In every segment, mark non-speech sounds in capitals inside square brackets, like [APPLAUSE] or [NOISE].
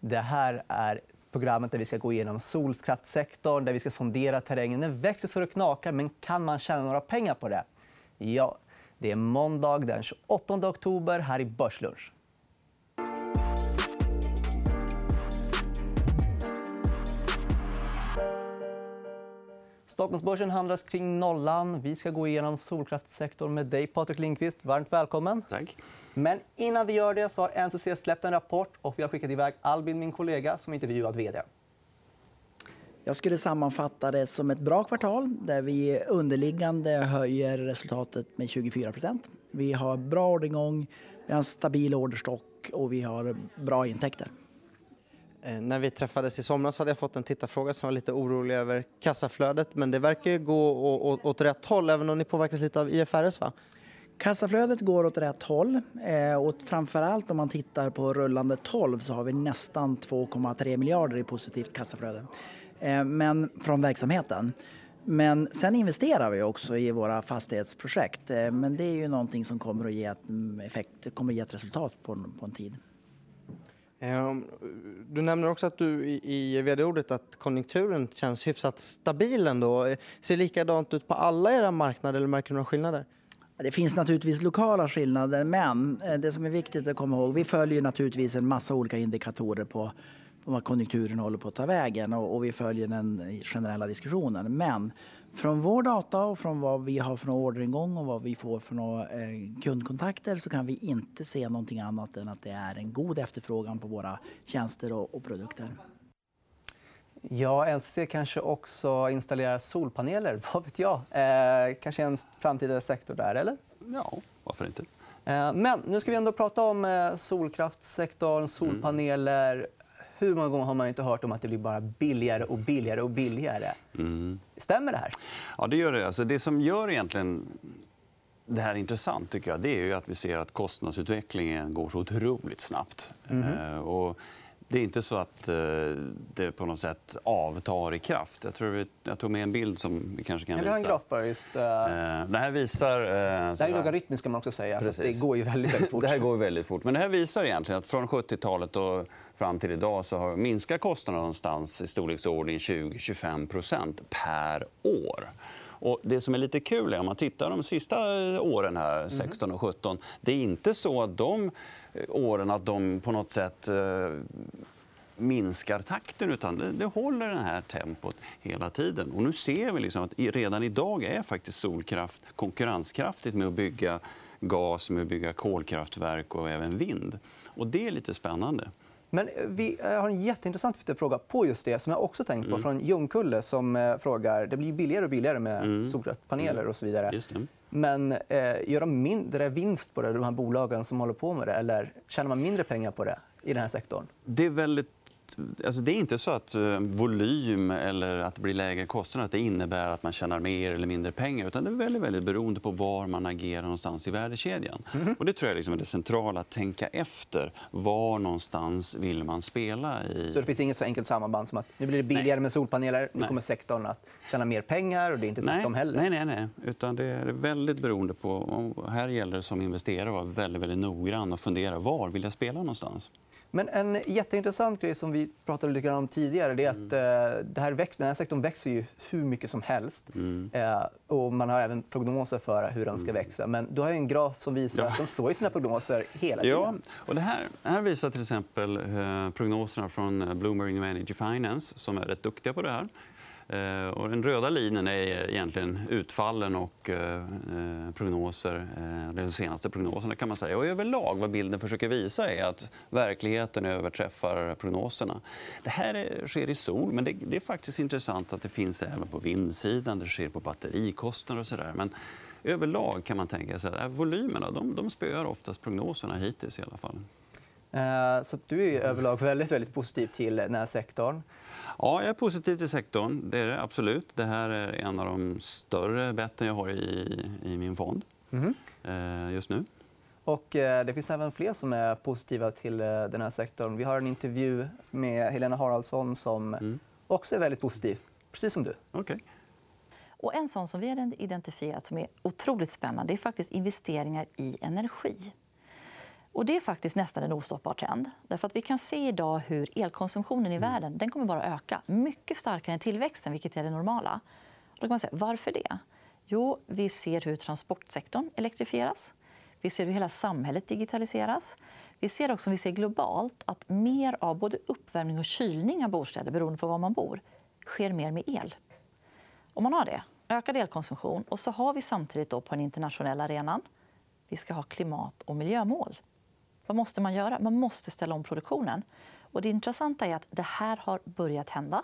Det här är programmet där vi ska gå igenom solkraftsektorn, där vi ska sondera terrängen. Den växer så det knakar, men kan man tjäna några pengar på det? Ja, det är måndag den 28 oktober här i Börslunch. Stockholmsbörsen handlas kring nollan. Vi ska gå igenom solkraftssektorn med dig, Patrik Lindqvist. Varmt välkommen. Tack. Men innan vi gör det så har NCC släppt en rapport och vi har skickat iväg Albin, min kollega, som intervjuat vd. Jag skulle sammanfatta det som ett bra kvartal där vi underliggande höjer resultatet med 24% Vi har bra orderingång, vi har en stabil orderstock och vi har bra intäkter. Eh, när vi träffades i somras hade jag fått en tittarfråga som var lite orolig över kassaflödet. Men det verkar ju gå åt rätt håll, även om ni påverkas lite av IFRS. Va? Kassaflödet går åt rätt håll. Eh, och framförallt om man tittar på rullande 12 så har vi nästan 2,3 miljarder i positivt kassaflöde eh, men, från verksamheten. Men sen investerar vi också i våra fastighetsprojekt. Men det är ju någonting som kommer att ge ett, mm, effekt, kommer att ge ett resultat på, på en tid. Ehm, du nämner också att du i vd-ordet att konjunkturen känns hyfsat stabil ändå. Ser likadant ut på alla era marknader eller märker du några skillnader? Det finns naturligtvis lokala skillnader, men eh, det som är viktigt att komma ihåg, vi följer naturligtvis en massa olika indikatorer på vad konjunkturen håller på att ta vägen och, och vi följer den generella diskussionen. Men från vår data och från vad vi har för orderingång och vad vi får för eh, kundkontakter så kan vi inte se någonting annat än att det är en god efterfrågan på våra tjänster och produkter. Ja, NCC kanske också installerar solpaneler. [LAUGHS] Vad vet jag? Eh, kanske en framtida sektor där, eller? Ja, varför inte? Eh, men nu ska vi ändå prata om eh, solkraftssektorn, solpaneler hur många gånger har man inte hört om att det blir bara billigare och billigare och billigare? Mm. Stämmer det här? Ja, det gör det. Alltså, det som gör egentligen det här intressant tycker jag, det är ju att vi ser att kostnadsutvecklingen går så otroligt snabbt. Mm. Och det är inte så att eh, det på något sätt avtar i kraft. Jag, tror vi, jag tog med en bild som vi kanske kan visa. Jag har en graf bara. Just, uh... Det här visar... Det här är logaritmiskt kan man också säga. Alltså, det går ju väldigt, väldigt fort. det här går väldigt fort. Men det här visar egentligen att från 70-talet och fram till idag så har minskat kostnaderna någonstans i storleksordning 20-25% per år. Och det som är lite kul är om man tittar de sista åren, här, 16 mhm. och 17 det är inte så att de åren att de på något sätt eh, minskar takten utan det, det håller det här tempot hela tiden. Och nu ser vi liksom att redan idag är faktiskt solkraft konkurrenskraftigt med att bygga gas, med att bygga kolkraftverk och även vind. Och det är lite spännande. Men vi har en jätteintressant fråga på just det som jag också tänkt på mm. från Ljungkulle som eh, frågar det blir billigare och billigare med mm. solkraftspaneler och så vidare. Men eh, gör de mindre vinst på det, de här bolagen som håller på med det? Eller tjänar man mindre pengar på det i den här sektorn? Det är väldigt alltså det är inte så att uh, volym eller att det blir lägre kostnader att det innebär att man tjänar mer eller mindre pengar. Utan det är väldigt, väldigt beroende på var man agerar någonstans i värdekedjan. Mm. Och det tror jag liksom är det centrala. Att tänka efter. Var någonstans vill man spela? I... Så det finns inget så enkelt samband som att nu blir det billigare nej. med solpaneler. Nu kommer sektorn att tjäna mer pengar. och Det är inte nej. heller. Nej, nej, nej. Utan det är väldigt beroende på... Här gäller det som investerare att vara väldigt, väldigt noggrann och fundera var vill jag spela någonstans. Men en jätteintressant grej som vi pratade lite om tidigare är att mm. Eh, det här växer, den här sektorn växer ju hur mycket som helst. Mm. Eh, och man har även prognoser för hur den ska mm. växa. Men du har en graf som visar ja. att de står i sina prognoser hela tiden. Ja, och det här, här visar till exempel eh, prognoserna från Bloomberg New Energy Finance som är rätt duktiga på det här. Eh, och den röda linjen är egentligen utfallen och eh, eh, prognoser, de senaste prognoserna. kan man säga. Och överlag vad bilden försöker visa är att verkligheten överträffar prognoserna. Det här sker i sol, men det är faktiskt intressant att det finns även på vindsidan. Det sker på batterikostnader och så där. Men överlag kan man tänka sig att volymerna de, de spöar oftast prognoserna hittills i alla fall. Så du är överlag väldigt, väldigt positiv till den här sektorn. Ja, jag är positiv till sektorn. Det är det absolut. Det här är en av de större betten jag har i, i min fond mm. just nu. Och eh, det finns även fler som är positiva till eh, den här sektorn. Vi har en intervju med Helena Haraldsson som mm. också är väldigt positiv, precis som du. Okay. Och en sån som vi har identifierat som är otroligt spännande är faktiskt investeringar i energi. Och det är faktiskt nästan en ostoppbar trend. Därför att vi kan se idag hur elkonsumtionen i mm. världen den kommer bara öka mycket starkare än tillväxten, vilket är det normala. Då kan man säga, varför det? Jo, vi ser hur transportsektorn elektrifieras. Vi ser hur hela samhället digitaliseras. Vi ser också vi ser globalt att mer av både uppvärmning och kylning av bostäder beroende på var man bor sker mer med el. Om man har det, ökad elkonsumtion och så har vi samtidigt då på den internationella arenan vi ska ha klimat och miljömål. Vad måste man göra? Man måste ställa om produktionen. Och det intressanta är att det här har börjat hända.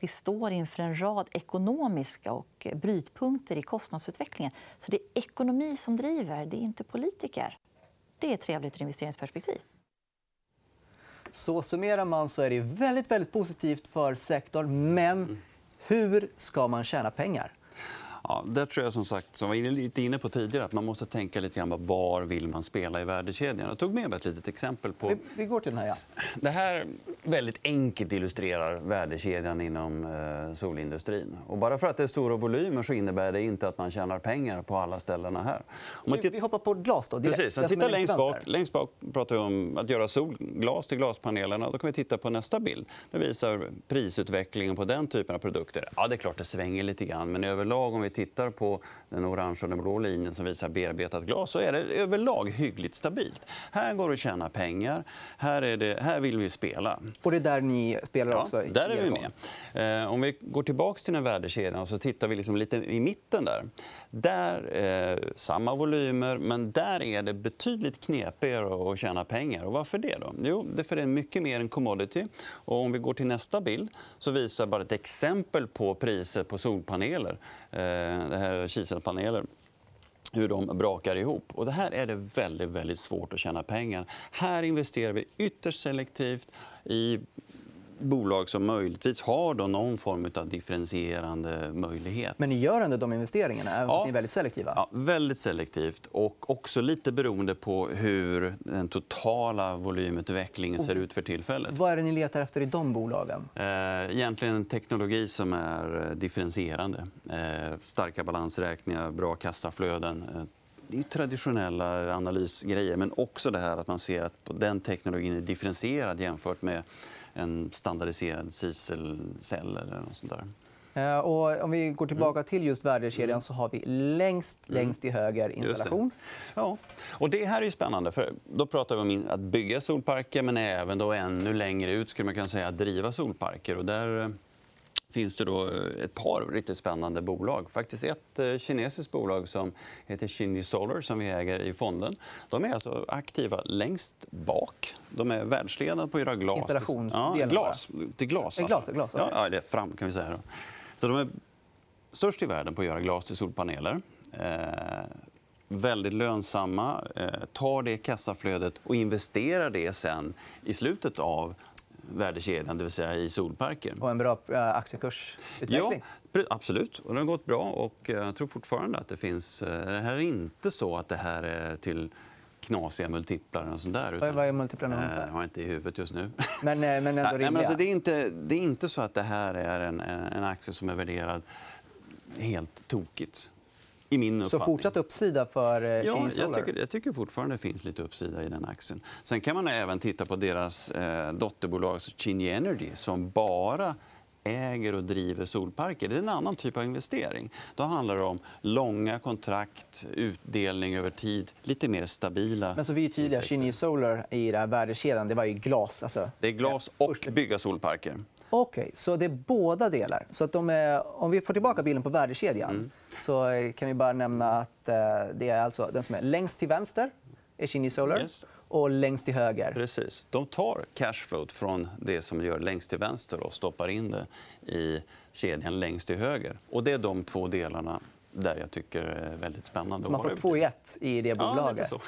Vi står inför en rad ekonomiska och brytpunkter i kostnadsutvecklingen. Så det är ekonomi som driver, det är inte politiker. Det är trevligt ur investeringsperspektiv. Så summerar man så är det väldigt, väldigt positivt för sektorn. Men hur ska man tjäna pengar? Ja, där tror jag som sagt, som var lite inne på tidigare, att man måste tänka lite grann på var vill man spela i värdekedjan. Jag tog med ett litet exempel på... Vi, vi går till den här. Ja. Det här väldigt enkelt illustrerar värdekedjan inom eh, solindustrin. Och bara för att det är stora volymer så innebär det inte att man tjänar pengar på alla ställena här. Om vi, vi hoppar på glas då, direkt. Precis. Titta längst bak. Längst bak pratar vi om att göra solglas till glaspanelerna. Då kan vi titta på nästa bild. Det visar prisutvecklingen på den typen av produkter. Ja, det är klart det svänger lite grann, men överlag om vi tittar på den orange och den blå linjen som visar bearbetat glas så är det överlag hyggligt stabilt. Här går det att tjäna pengar. Här, är det, här vill vi spela. Och det är där ni spelar också? Ja, där är vi med. Eh, om vi går tillbaka till den värdekedjan och så tittar vi liksom lite i mitten där. Där eh, samma volymer, men där är det betydligt knepigare att tjäna pengar. Och varför det? då? Jo, det är mycket mer en commodity. Och om vi går till nästa bild så visar bara ett exempel på priset på solpaneler. Eh, Eh, det här är kiselpaneler hur de brakar ihop. Och det här är det väldigt, väldigt svårt att tjäna pengar. Här investerar vi ytterst selektivt i bolag som möjligtvis har då någon form av differentierande möjlighet. Men ni gör ändå de investeringarna, även ja. ni är väldigt selektiva? Ja, väldigt selektivt. Och också lite beroende på hur den totala volymutvecklingen ser ut för tillfället. Vad är det ni letar efter i de bolagen? Eh, egentligen en teknologi som är eh, differentierande. Eh, starka balansräkningar, bra kassaflöden. Det är traditionella analysgrejer, men också det här att man ser att den teknologin är differentierad jämfört med en standardiserad CISEL-cell eller något sånt där. Eh, och om vi går tillbaka mm. till just värdekedjan mm. så har vi längst, mm. längst till höger installation. Det. Ja. Och det här är spännande. för Då pratar vi om att bygga solparker men även då ännu längre ut skulle man kunna säga, att driva solparker. Och där eh, finns det då eh, ett par riktigt spännande bolag. Faktiskt ett eh, kinesiskt bolag som heter Shinji Solar som vi äger i fonden. De är alltså aktiva längst bak. De är världsledande på att göra glas. Installation? Ja, glas. Till glas. Alltså. Glas, glas ja, ja, är fram kan vi säga. Då. Så de är störst i världen på att göra glas till solpaneler. Eh, väldigt lönsamma, eh, tar det kassaflödet och investerar det sen i slutet av värdekedjan, det vill säga i solparker. Och en bra eh, aktiekursutveckling? Ja, absolut. Och den har gått bra. Och eh, jag tror fortfarande att det finns... Eh, det här är inte så att det här är till knasiga multiplar. Och sånt där, utan, Vad är multiplarna ungefär? Jag har inte i huvudet just nu. [LAUGHS] Men, men ändå Nej, men alltså, det, är inte, det är inte så att det här är en, en aktie som är värderad helt tokigt i min Så fortsatt uppsida för eh, ja, jag tycker, jag tycker fortfarande det finns lite uppsida i den aktien. Sen kan man även titta på deras eh, dotterbolag Chingy Energy som bara äger och driver solparker. Det är en annan typ av investering. Då handlar det om långa kontrakt, utdelning över tid, lite mer stabila. Men så vi är tydliga, Shinny Solar i den här värdekedjan, det var ju glas. Alltså... Det är glas och bygga solparker. Okej, okay, så det är båda delar. Så att de är, om vi får tillbaka bilden på värdekedjan mm. så kan vi bara nämna att eh, det är alltså den som är längst till vänster är Shinny Solar yes. och längst till höger. Precis. De tar cashflow från det som gör längst till vänster och stoppar in det i kedjan längst till höger. Och det är de två delarna där jag tycker är väldigt spännande. Så man får två i ett i det bolaget? Ja, så.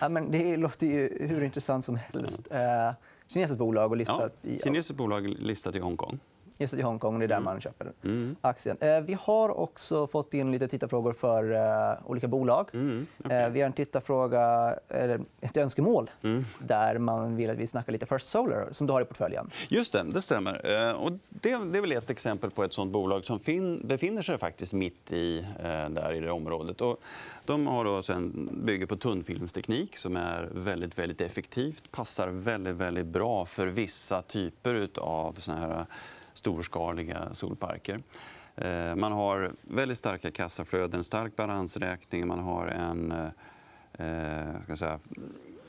Ja, men det låter ju hur intressant som helst. Mm. Kinesiskt bolag och listat ja, i... Kinesiskt bolag listat i Hongkong. Just i Hongkong. Det är där mm. man köper mm. aktien. Eh, vi har också fått in lite tittarfrågor för eh, olika bolag. Mm. Okay. Eh, vi har en tittarfråga, eller ett önskemål mm. där man vill att vi snackar lite First Solar, som du har i portföljen. Just det, det stämmer. Och det, det är väl ett exempel på ett sånt bolag som fin, befinner sig faktiskt mitt i, där i det området. Och de har då sen, bygger på tunnfilmsteknik som är väldigt, väldigt effektivt. Passar väldigt, väldigt bra för vissa typer av såna här storskaliga solparker. Eh, man har väldigt starka kassaflöden, stark balansräkning. Man har en, eh, eh ska säga,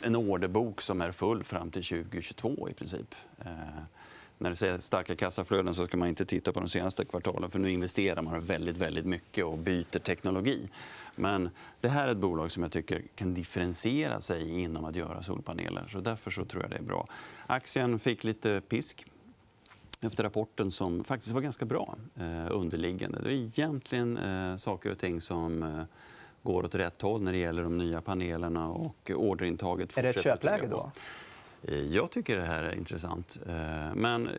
en orderbok som är full fram till 2022 i princip. Eh, när du säger starka kassaflöden så ska man inte titta på de senaste kvartalen för nu investerar man väldigt, väldigt mycket och byter teknologi. Men det här är ett bolag som jag tycker kan differentiera sig inom att göra solpaneler. Så därför så tror jag det är bra. Aktien fick lite pisk efter rapporten som faktiskt var ganska bra eh, underliggande. Det är egentligen eh, saker och ting som eh, går åt rätt håll när det gäller de nya panelerna och orderintaget. Är det ett köpläge då? Eh, jag tycker det här är intressant. Eh, men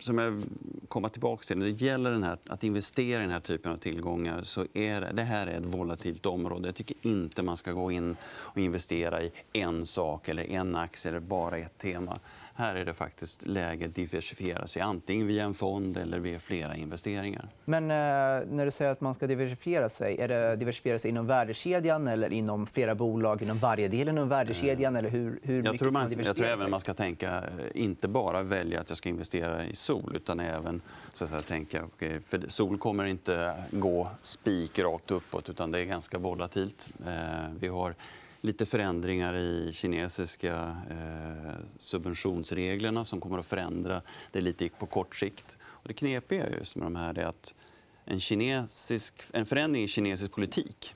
som jag kommer tillbaka till, när det gäller den här, att investera i den här typen av tillgångar så är det, det här är ett volatilt område. Jag tycker inte man ska gå in och investera i en sak eller en aktie eller bara ett tema. Här är det faktiskt läge att diversifiera sig antingen via en fond eller via flera investeringar. Men eh, när du säger att man ska diversifiera sig, är det diversifiera sig inom värdekedjan eller inom flera bolag inom varje del inom värdekedjan? Eller hur, hur jag, tror man, jag tror även man ska tänka, eh, inte bara välja att jag ska investera i sol utan även så att säga, tänka okay, för sol kommer inte gå spik rakt uppåt utan det är ganska volatilt. Eh, vi har lite förändringar i kinesiska eh, subventionsreglerna som kommer att förändra det lite på kort sikt. Och det knepiga just med de här är att en, kinesisk, en förändring i kinesisk politik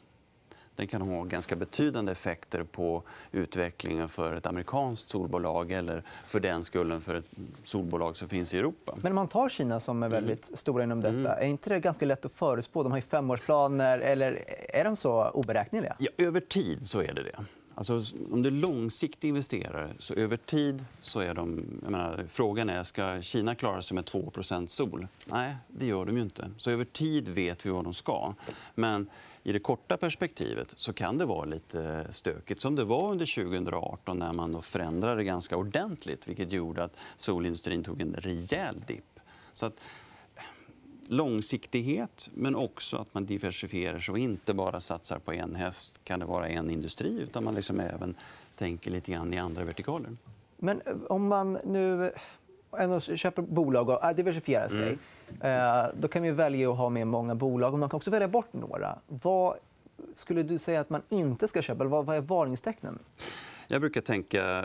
den kan ha ganska betydande effekter på utvecklingen för ett amerikanskt solbolag eller för den skullen för ett solbolag som finns i Europa. Men om man tar Kina som är mm. väldigt stora inom detta, mm. är inte det ganska lätt att förutspå? De har ju femårsplaner. Eller är de så oberäkneliga? Ja, över tid så är det det. Alltså, om du är långsiktig investerare, så över tid så är de... Menar, frågan är ska Kina klara sig med 2% sol. Nej, det gör de ju inte. Så över tid vet vi vad de ska. Men i det korta perspektivet så kan det vara lite stökigt som det var under 2018 när man då förändrade ganska ordentligt vilket gjorde att solindustrin tog en rejäl dipp. Så att, långsiktighet men också att man diversifierar sig och inte bara satsar på en häst. kan det vara en industri utan man liksom även tänker lite grann i andra vertikaler. Men eh, om man nu ändå köper bolag och äh, diversifierar sig mm. Eh, då kan vi välja att ha med många bolag. och Man kan också välja bort några. Vad skulle du säga att man inte ska köpa? Vad är varningstecknen? Jag brukar tänka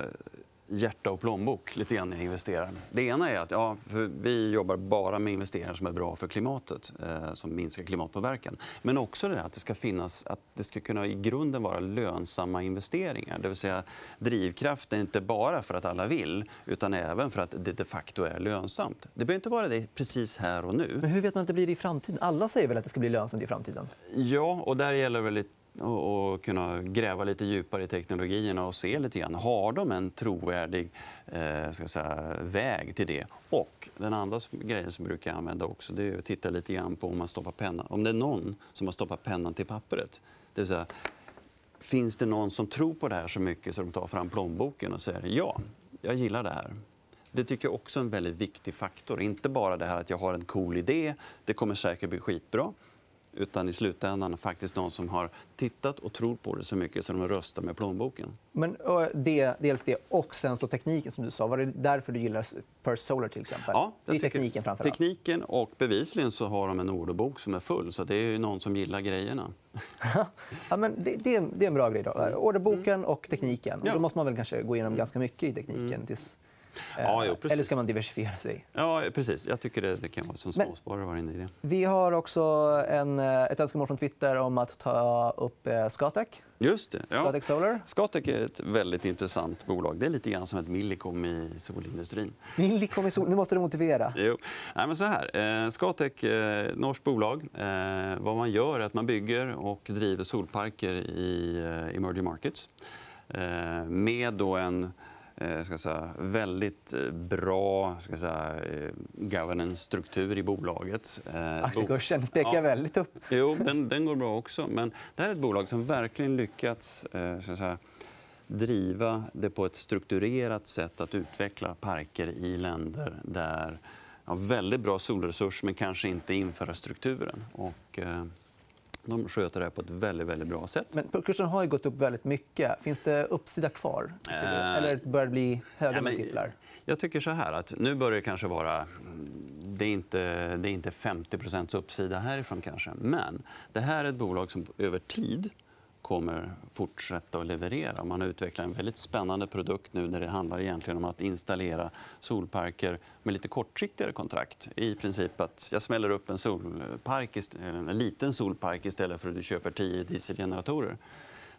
hjärta och plånbok lite grann när jag investerar. Det ena är att ja, vi jobbar bara med investeringar som är bra för klimatet, eh, som minskar klimatpåverkan. Men också det att det ska finnas, att det ska kunna i grunden vara lönsamma investeringar. Det vill säga drivkraften inte bara för att alla vill, utan även för att det de facto är lönsamt. Det behöver inte vara det precis här och nu. Men hur vet man att det blir det i framtiden? Alla säger väl att det ska bli lönsamt i framtiden? Ja, och där gäller det och, kunna gräva lite djupare i teknologierna och se lite grann. Har de en trovärdig eh, ska säga, väg till det? Och den andra grejen som jag brukar använda också det är att titta lite grann på om man stoppar pennan. Om det är någon som har stoppat pennan till pappret. Det vill säga, finns det någon som tror på det här så mycket så de tar fram plånboken och säger ja, jag gillar det här. Det tycker jag också är en väldigt viktig faktor. Inte bara det här att jag har en cool idé, det kommer säkert bli skitbra utan i slutändan faktiskt någon som har tittat och tror på det så mycket så de röstar med plånboken. Men det, dels det och sen så tekniken som du sa. Var det därför du gillar First Solar till exempel? Ja, det är tekniken framför Tekniken och bevisligen så har de en orderbok som är full så det är någon som gillar grejerna. [LAUGHS] ja, men det, det, är, en bra grej. Då. Orderboken och tekniken. Och då måste man väl kanske gå igenom ganska mycket i tekniken mm. tills Ja, jo, Eller ska man diversifiera sig? Ja, precis. Jag tycker det, det kan vara som småsparare vara inne i det. Vi har också en, eh, ett önskemål från Twitter om att ta upp eh, Scatec. Just det. Ja. Scatec Solar. Scatec är ett väldigt intressant bolag. Det är lite grann som ett Millicom i solindustrin. Millicom i sol... Nu måste du motivera. Jo. Nej, men så här. Eh, Scatec, eh, norskt bolag. Eh, vad man gör är att man bygger och driver solparker i eh, emerging markets. Eh, med då en eh, ska säga, väldigt eh, bra ska säga, eh, governance-struktur i bolaget. Aktiekursen pekar ja. väldigt upp. Jo, den, den, går bra också. Men det här är ett bolag som verkligen lyckats ska säga, driva det på ett strukturerat sätt att utveckla parker i länder där ja, väldigt bra solresurs men kanske inte infrastrukturen. Och, eh, de sköter det här på ett väldigt, väldigt bra sätt. Men kursen har ju gått upp väldigt mycket. Finns det uppsida kvar? Äh... Eller börjar det bli höga ja, multiplar? Jag tycker så här att nu börjar det kanske vara... Det är inte, det är inte 50% uppsida härifrån kanske. Men det här är ett bolag som över tid kommer fortsätta att leverera. Man har utvecklat en väldigt spännande produkt nu där det handlar egentligen om att installera solparker med lite kortsiktigare kontrakt. I princip att jag smäller upp en, solpark, en liten solpark istället för att du köper tio dieselgeneratorer.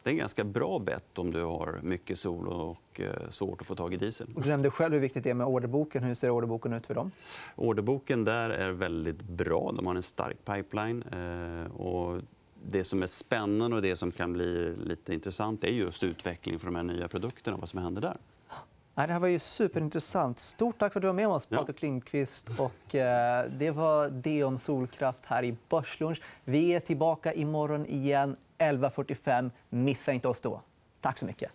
Det är en ganska bra bett om du har mycket sol och eh, svårt att få tag i diesel. Du nämnde själv hur viktigt det är med orderboken. Hur ser orderboken ut för dem? Orderboken där är väldigt bra. De har en stark pipeline. Eh, och det som är spännande och det som kan bli lite intressant är just utvecklingen för de här nya produkterna vad som händer där. Det här var ju superintressant. Stort tack för att du var med oss, Patrik Lindqvist. Och, eh, det var det om solkraft här i Börslunch. Vi är tillbaka imorgon igen 11.45. Missa inte oss då. Tack så mycket.